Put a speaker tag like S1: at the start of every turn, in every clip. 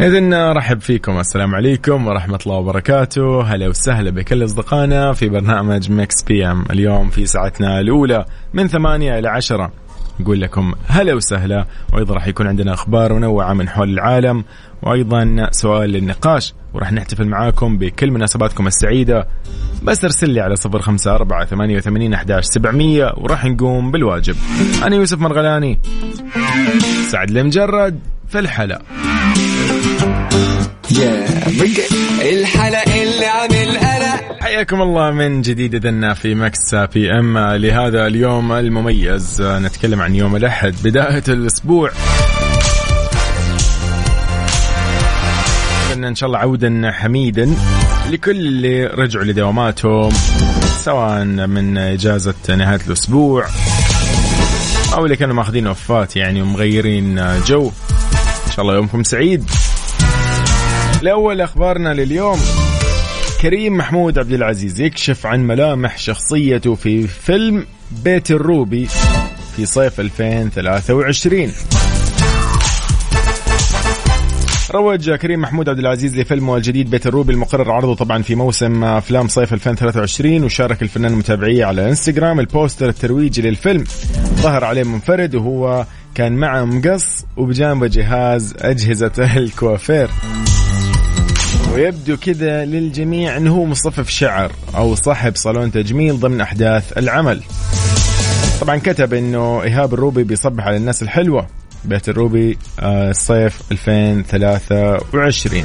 S1: إذن رحب فيكم. السلام عليكم ورحمة الله وبركاته. هلا وسهلا بكل أصدقائنا في برنامج Mix PM اليوم في ساعتنا الأولى من ثمانية إلى عشرة. نقول لكم هلا وسهلا. وأيضا راح يكون عندنا أخبار منوعة من حول العالم. وأيضا سؤال للنقاش. وراح نحتفل معاكم بكل مناسباتكم السعيدة. بس ارسل لي على صفر خمسة أربعة ثمانية وثمانين أحداش سبعمية. وراح نقوم بالواجب. أنا يوسف مرغلاني. سعد لمجرد في الحلقة
S2: يا الحلقة اللي عن القلق
S1: حياكم الله من جديد إذن في Mix PM لهذا اليوم المميز نتكلم عن يوم الأحد بداية الأسبوع. إن شاء الله عودا حميدا لكل اللي رجعوا لدواماتهم سواء من إجازة نهاية الأسبوع أو اللي كانوا ماخذين أوفات يعني ومغيرين جو. إن شاء الله يومكم سعيد. لأول أخبارنا لليوم. كريم محمود عبد العزيز يكشف عن ملامح شخصيته في فيلم بيت الروبي في صيف 2023 روج كريم محمود عبد العزيز لفيلمه الجديد بيت الروبي المقرر عرضه طبعا في موسم أفلام صيف 2023 وشارك الفنان لمتابعيه على إنستغرام البوستر الترويجي للفيلم. ظهر عليه منفرد وهو كان معه مقص وبجانبه جهاز أجهزة الكوافير. ويبدو كذا للجميع إنه هو مصفف شعر أو صاحب صالون تجميل ضمن أحداث العمل. طبعا كتب إنه إيهاب الروبي بيصبح على الناس الحلوة بيت الروبي آه، صيف 2023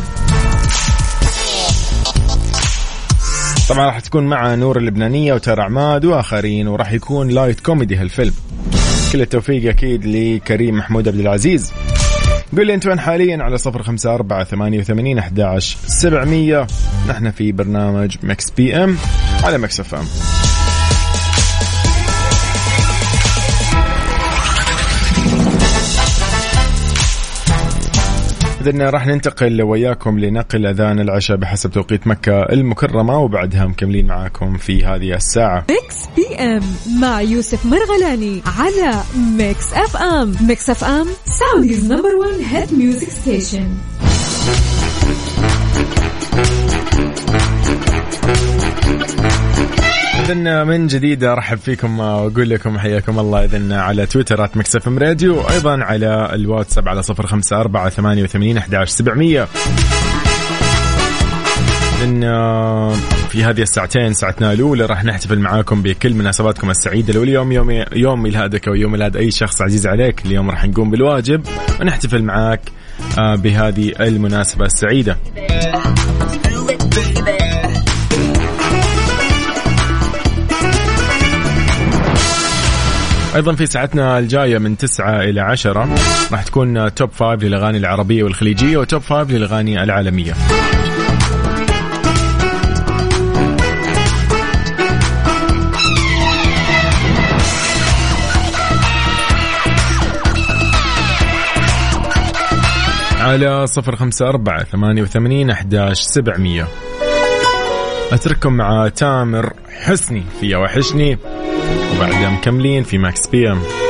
S1: طبعا راح تكون مع نور اللبنانية وتارا عماد وآخرين وراح يكون light comedy هالفيلم. كل التوفيق أكيد لكريم محمود عبد العزيز. قل لي انت وين حاليا على صفر خمسة أربعة ثمانية وثمانين أحداش سبعمية. نحن في برنامج Mix PM على Mix FM. إذن راح ننتقل وياكم لنقل أذان العشاء بحسب توقيت مكة المكرمة وبعدها مكملين معاكم في هذه الساعة.
S3: Mix PM مع يوسف مرغلاني على Mix FM. Mix FM Saudi's number 1 hit music station
S1: إذن من جديد أرحب فيكم وأقول لكم حياكم الله. إذن على تويتر at Mix FM Radio وأيضا على الواتساب على صفر خمسة أربعة ثمانية وثمانين أحداش سبعمية. إن في هذه الساعتين ساعتنا الأولى راح نحتفل معاكم بكل مناسباتكم السعيدة لو اليوم يوم يوم ميلادك أو يوم ميلاد أي شخص عزيز عليك. اليوم راح نقوم بالواجب ونحتفل معاك آه، بهذه المناسبة السعيدة. أيضا في ساعتنا الجاية من 9 إلى 10 راح تكون توب 5 للأغاني العربية والخليجية وتوب 5 للأغاني العالمية. على صفر خمسة أربعة ثمانية وثمانين أحداش سبعمية. أترككم مع تامر حسني في وحشني وبعدها مكملين في ماكس بي
S3: إم.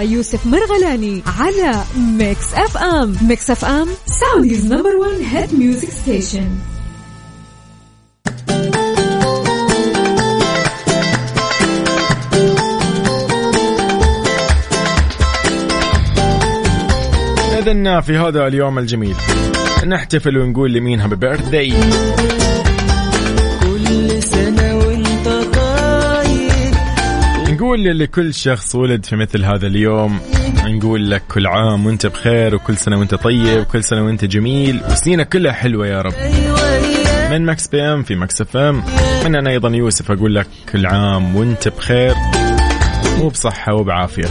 S3: يوسف مرغلاني على Mix FM Mix FM Saudi's number 1 hit music station
S1: إذن في هذا اليوم الجميل نحتفل ونقول لمين
S4: happy birthday
S1: نقول لكل شخص ولد في مثل هذا اليوم نقول لك كل عام وانت بخير وكل سنة وانت طيب وكل سنة وانت جميل وسنينك كلها حلوة يا رب. من Mix PM في Mix FM. من أنا أيضا يوسف أقول لك كل عام وانت بخير وبصحة وبعافية.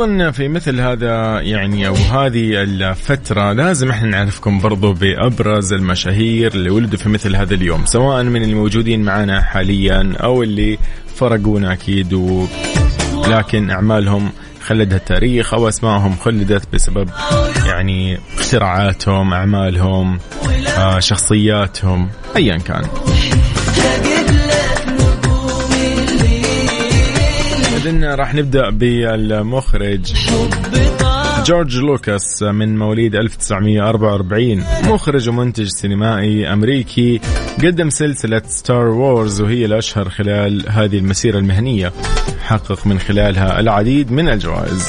S1: أيضا في مثل هذا يعني أو هذه الفترة لازم إحنا نعرفكم برضو بأبرز المشاهير اللي ولدوا في مثل هذا اليوم سواء من الموجودين معنا حاليا أو اللي فرقونا أكيد و لكن أعمالهم خلدها التاريخ أو اسمائهم خلدت بسبب يعني اختراعاتهم أعمالهم آه شخصياتهم ايا كان. إذن راح نبدأ بالمخرج. جورج لوكاس من مواليد 1944 مخرج ومنتج سينمائي أمريكي. قدم سلسلة Star Wars وهي الأشهر خلال هذه المسيرة المهنية. حقق من خلالها العديد من الجوائز.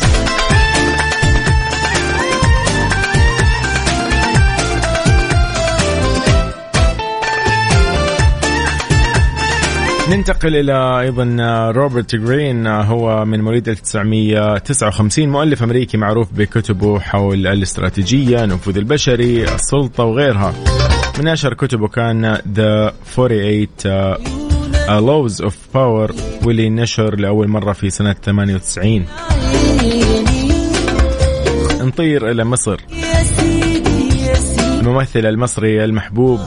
S1: ننتقل إلى أيضا روبرت جرين هو من مواليد 1959 مؤلف أمريكي معروف بكتبه حول الاستراتيجية، النفوذ البشري، السلطة وغيرها. من أشهر كتبه كان The 48 Laws of Power واللي نشر لأول مرة في سنة 98. نطير إلى مصر الممثل المصري المحبوب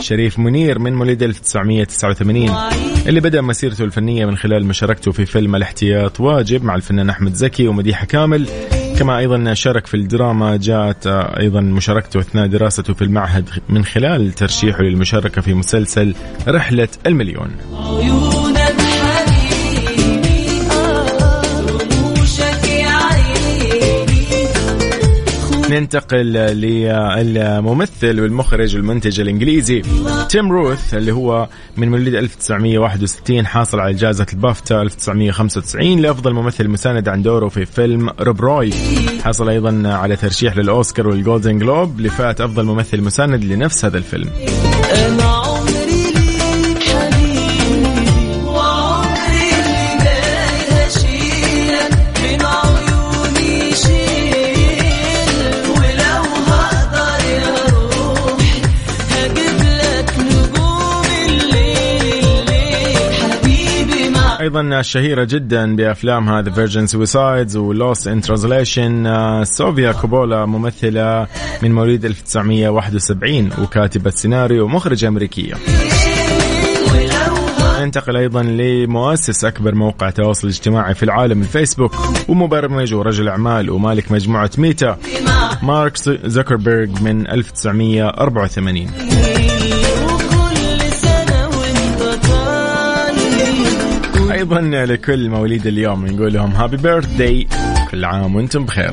S1: شريف منير من مواليد 1989 اللي بدأ مسيرته الفنية من خلال مشاركته في فيلم الاحتياط واجب مع الفنان أحمد زكي ومديحة كامل. كما أيضا شارك في الدراما جاءت أيضا مشاركته أثناء دراسته في المعهد من خلال ترشيحه للمشاركة في مسلسل رحلة المليون. ننتقل للممثل والمخرج والمنتج الإنجليزي تيم روث اللي هو من مواليد 1961 حاصل على جائزة البافتا 1995 لأفضل ممثل مساند عن دوره في فيلم Rob Roy. حصل أيضا على ترشيح للأوسكار وال Golden Globe لفئة أفضل ممثل مساند لنفس هذا الفيلم. أيضا الشهيرة جدا بافلامها The Virgin Suicides و Lost in Translation سوفيا كوبولا ممثلة من مواليد 1971 وكاتبة سيناريو ومخرجه أمريكية. ننتقل أيضا لمؤسس أكبر موقع تواصل اجتماعي في العالم الفيسبوك ومبرمج ورجل أعمال ومالك مجموعة Meta. مارك زكربيرج من 1984 أيضا لكل مواليد اليوم نقول لهم هابي بيرث كل عام وأنتم بخير.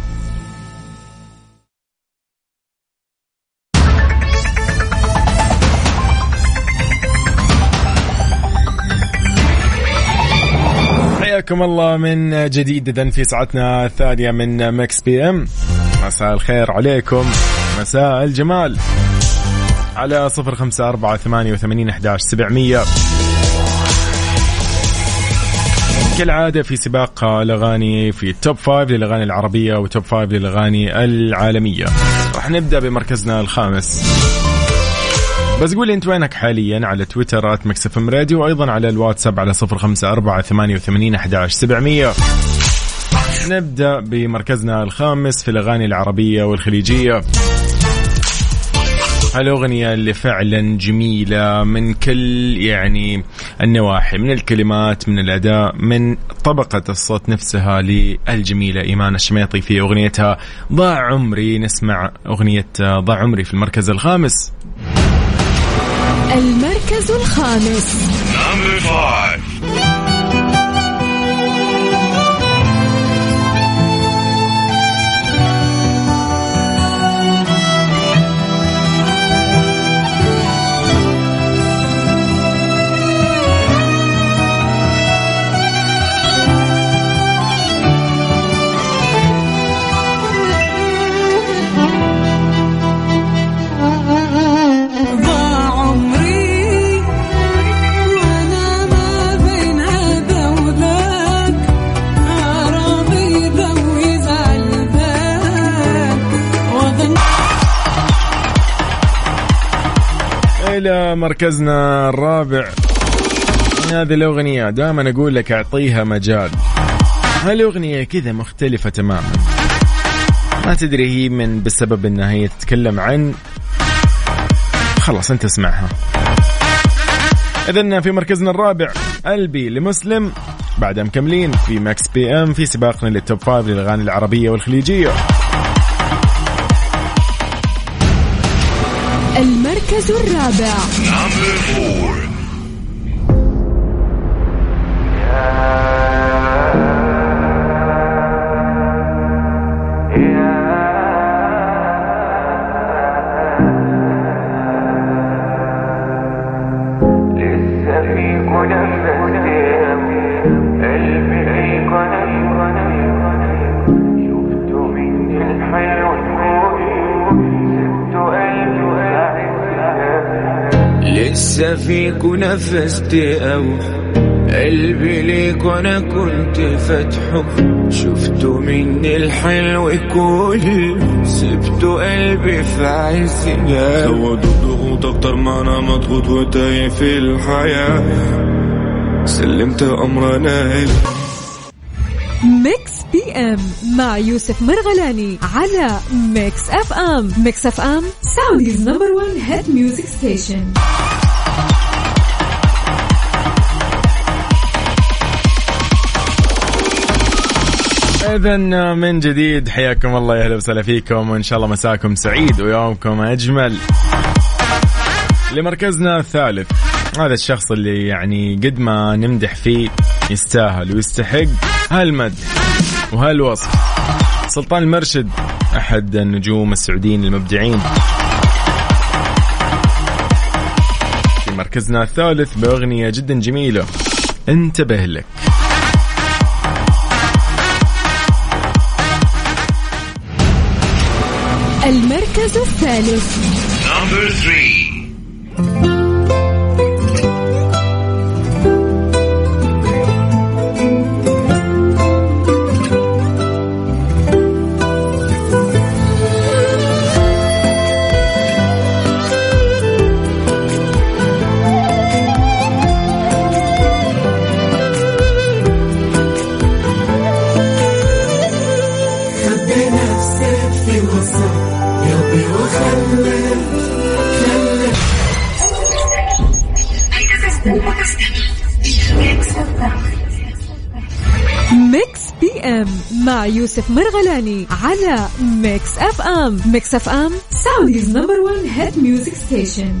S1: حياكم الله من جديد اذا في ساعتنا الثانية من Mix PM. مساء الخير عليكم. مساء الجمال. على صفر خمسة أربعة ثمانية وثمانين أحداش سبعمية. كالعادة في سباق الأغاني في Top Five للأغاني العربية و Top Five للأغاني العالمية. راح نبدأ بمركزنا الخامس. بس قول لي انت وينك حاليا على تويتر at Mix FM Radio وأيضا على الواتساب على صفر خمسة أربعة ثمانية وثمانين أحداش سبعمية. نبدأ بمركزنا الخامس في الأغاني العربية والخليجية. الأغنية اللي فعلا جميلة من كل يعني النواحي من الكلمات من الأداء من طبقة الصوت نفسها للجميلة إيمان الشميطي في أغنيتها ضاع عمري. نسمع أغنية ضاع عمري في المركز الخامس.
S3: المركز الخامس.
S1: مركزنا الرابع. هذه الأغنية دائما أقول لك أعطيها مجال. هالأغنية كذا مختلفة تماما. ما تدري هي من بسبب أنها هي تتكلم عن خلاص أنت اسمعها. إذن في مركزنا الرابع قلبي لمسلم. بعدها مكملين في Mix PM في سباقنا لل Top Five للأغاني العربية والخليجية.
S3: المركز الرابع
S5: لسه
S4: فيك ونفست أو قلبي ليك وأنا كنت فاتحه شفته مني الحلو كل سبته قلبي في عزنا
S6: هو ضغوط أكتر ما أنا مضغوط وتايه في الحياة. سلمت امرنا إلي.
S3: ميكس بي إم مع يوسف مرغلاني على Mix FM. Mix FM Saudi's number 1 hit music station.
S1: إذا من جديد حياكم الله يا أهلا وسهلا فيكم وإن شاء الله مساكم سعيد ويومكم أجمل. لمركزنا الثالث هذا الشخص اللي يعني قد ما نمدح فيه يستاهل ويستحق هالمدح وهالوصف. سلطان المرشد أحد النجوم السعوديين المبدعين. في مركزنا الثالث بأغنية جدا جميلة انتبه لك.
S3: المركز الثالث يوسف مرغلاني على Mix FM Mix FM Saudi's number 1 hit music station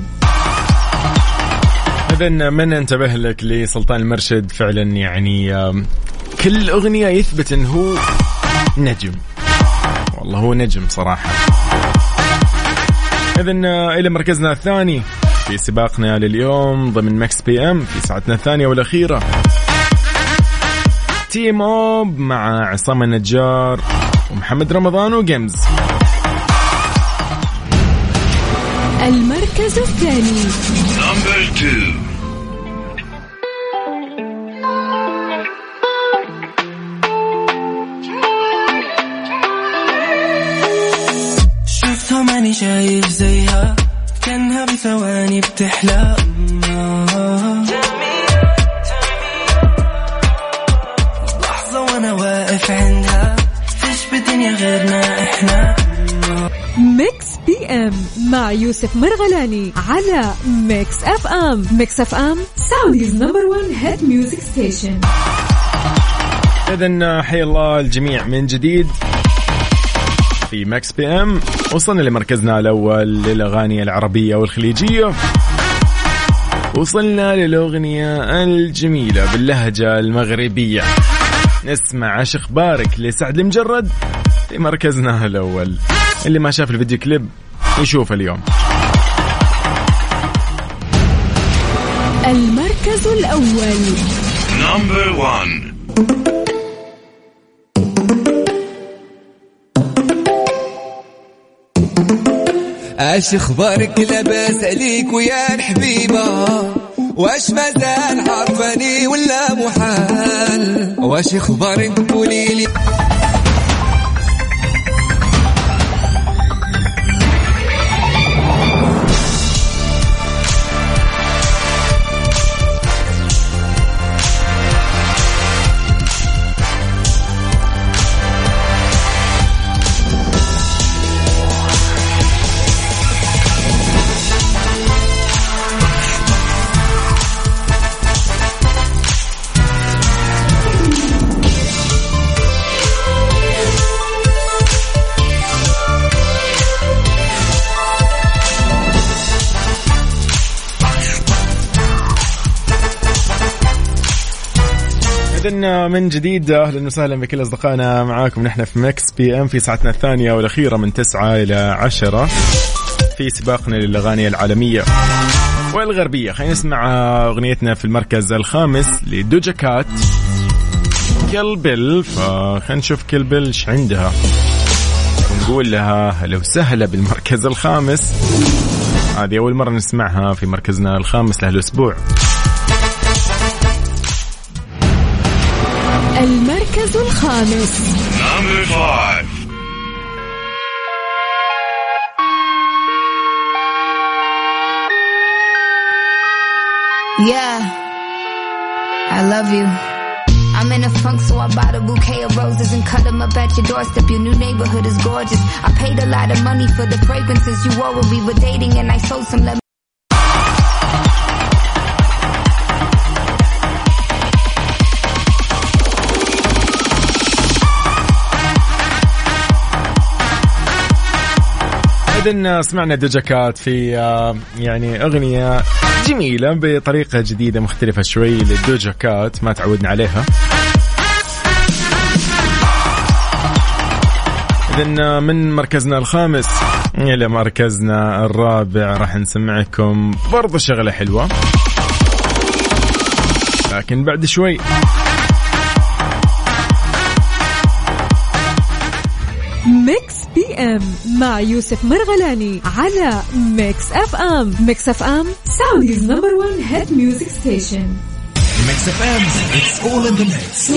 S1: إذا من انتبه لك لسلطان المرشد فعلا يعني كل أغنية يثبت أنه هو نجم. والله هو نجم صراحة. إذا إلى مركزنا الثاني في سباقنا لليوم ضمن Mix PM في ساعتنا الثانية والأخيرة. تيم اوب مع عصام النجار ومحمد رمضان وجيمز
S3: المركز الثاني.
S4: شفتها ماني شايف زيها كأنها بثواني بتحلى. عندها فيش بالدنيا غيرنا
S3: إحنا. Mix PM مع يوسف مرغلاني على Mix FM. Mix FM Saudi's number 1 hit music station
S1: اذا حي الله الجميع من جديد في Mix PM. وصلنا لمركزنا الأول للأغاني العربية والخليجية. وصلنا للأغنية الجميلة باللهجة المغربية. نسمع عش أخبارك لسعد المجرد في مركزنا الأول. اللي ما شاف ال video clip يشوف اليوم.
S3: المركز الأول.
S6: number 1
S2: اش أخبارك لاباس عليك ويا الحبيبة. واش مازال عارفاني ولا محال؟ واش أخبارك؟ قوليلي
S1: من جديد أهلا وسهلا بكل أصدقائنا. معاكم نحن في Mix PM في ساعتنا الثانية والأخيرة من 9 إلى 10 في سباقنا للأغاني العالمية والغربية. خلينا نسمع أغنيتنا في المركز الخامس ل Doja Cat Kill Bill. فخلينا نشوف Kill Bill إيش عندها. ونقول لها هلا وسهلا بالمركز الخامس. هذه أول مرة نسمعها في مركزنا الخامس لهالأسبوع.
S3: المركز الخامس
S6: نمبر 5
S7: Yeah, I love you. I'm in a funk, so I bought a bouquet of roses and cut them up at your doorstep. Your new neighborhood is gorgeous. I paid a lot of money for the fragrances you wore when we were dating, and I sold some lemon.
S1: إذن سمعنا دجكات في آه، يعني أغنية جميلة بطريقة جديدة مختلفة شوي للدوجكات ما تعودنا عليها. إذن من مركزنا الخامس إلى مركزنا الرابع راح نسمعكم برضو شغلة حلوة. لكن بعد شوي.
S3: Mix PM مع يوسف مرغلاني على Mix FM Mix FM Saudi's number 1 hit music
S8: station Mix FM it's all in the mix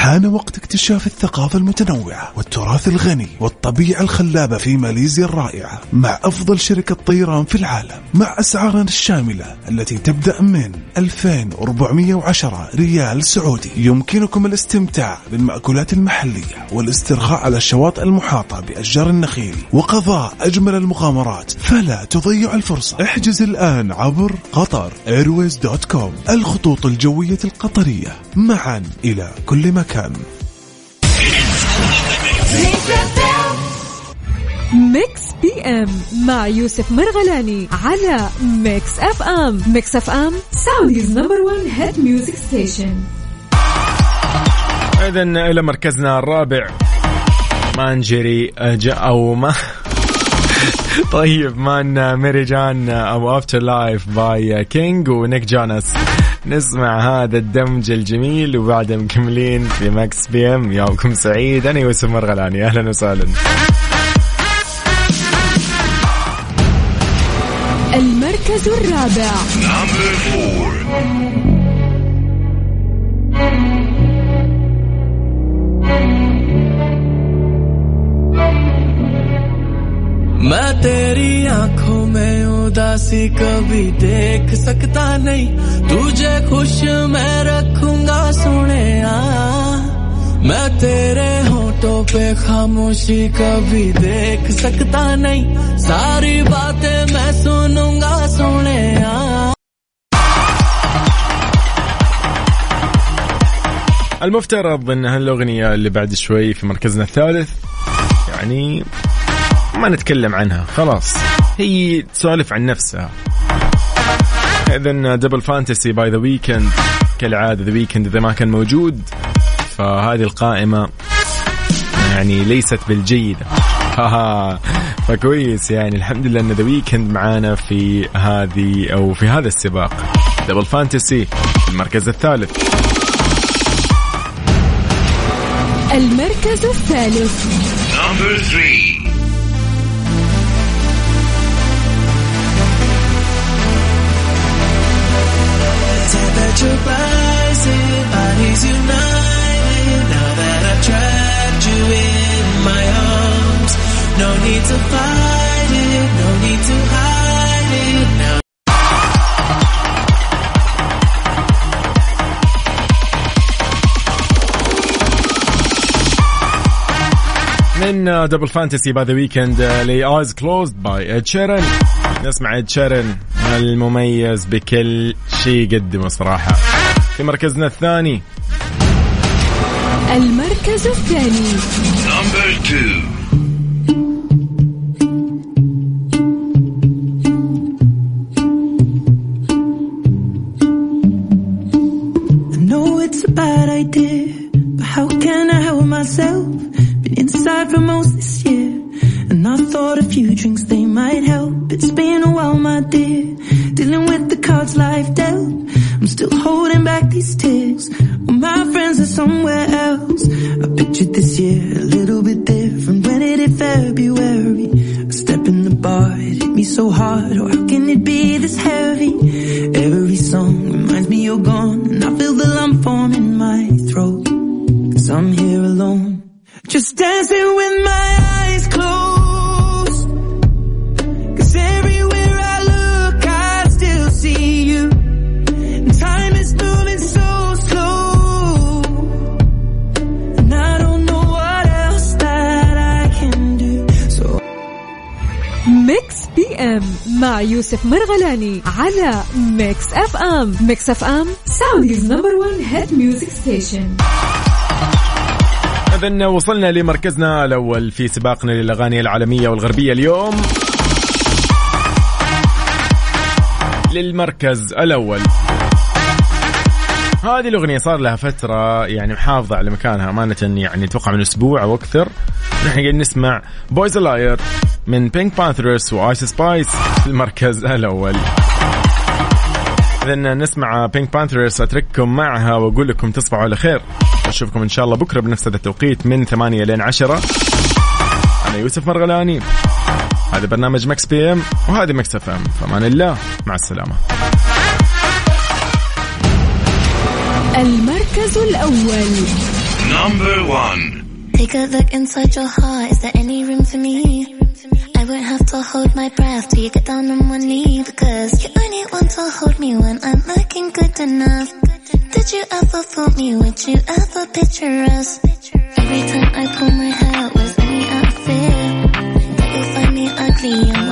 S8: حان وقت اكتشاف الثقافة المتنوعة والتراث الغني والطبيعة الخلابة في ماليزيا الرائعة مع أفضل شركة طيران في العالم مع أسعارنا الشاملة التي تبدأ من 2410 ريال سعودي. يمكنكم الاستمتاع بالمأكولات المحلية والاسترخاء على الشواطئ المحاطة بأشجار النخيل وقضاء أجمل المغامرات فلا تضيع الفرصة. احجز الآن عبر Qatar Airways dot com الخطوط الجوية القطرية معا إلى كل مكان.
S3: Mix PM مع يوسف مرغلاني على Mix FM. Mix FM Saudi's number 1 hit music station
S1: إذا إلى مركزنا الرابع. ما نجري أج- أو ما طيب Maan Meri Jaan أو Afterlife by King و Nick Jonas نسمع هذا الدمج الجميل وبعدها مكملين في Mix PM يومكم سعيد. أنا يوسف مرغلاني. أهلا وسهلا.
S3: المركز الرابع.
S4: तेरी आंखों में उदासी कभी देख सकता नहीं तुझे खुश मैं रखूंगा सुने मैं तेरे होठों पे खामोशी कभी देख सकता नहीं सारी बातें मैं सुनूंगा सोने
S1: المفترض ان هالاغنيه اللي بعد شوي في مركزنا الثالث يعني ما نتكلم عنها. خلاص. هي تسولف عن نفسها. اذا Double Fantasy by The Weeknd كالعادة The Weeknd إذا ما كان موجود. فهذه القائمة يعني ليست بالجيدة. فكويس يعني. الحمد لله إن The Weeknd معانا في هذه أو في هذا السباق. Double Fantasy المركز الثالث.
S3: المركز الثالث.
S4: Bodies united. Now that I've trapped you in my arms, no need to fight
S1: Double Fantasy by The Weeknd ل Eyes Closed by Ed Sheeran نسمع Ed Sheeran المميز بكل شيء يقدمه صراحة. في مركزنا الثاني.
S3: المركز الثاني.
S9: It's a bad idea, but how can I help myself? For most this year, and I thought a few drinks they might help. It's been a while, my dear, dealing with the cards life dealt. I'm still holding back these tears. Well, my friends are somewhere else. I pictured this year a little bit different. When it hit February, a step in the bar, it hit me so hard. Or how can it be this heavy?
S3: مع يوسف مرغلاني على Mix FM Mix FM Saudi's number 1 hit music station
S1: اذا وصلنا لمركزنا الأول في سباقنا للأغاني العالمية والغربية اليوم. للمركز الأول. هذه الأغنية صار لها فترة يعني محافظة على مكانها أمانة يعني أتوقع من أسبوع أو أكثر. نحن قاعدين نسمع Boy's a Liar من PinkPantheress و Ice Spice في المركز الأول. إذا نسمع PinkPantheress أترككم معها وأقول لكم تصبحوا على خير. أشوفكم إن شاء الله بكرة بنفس هذا التوقيت من 8 لين 10 أنا يوسف مرغلاني. هذا برنامج Mix PM وهذه Mix FM فمان الله. مع السلامة.
S3: المركز الأول.
S5: Number one.
S10: Take a look inside your heart. Is there any room for me? I won't have to hold my breath till you get down on one knee because you only want to hold me when I'm looking good enough. Did you ever fool me? Would you ever picture us? Every time I pull my hair with any outfit, that you find me ugly.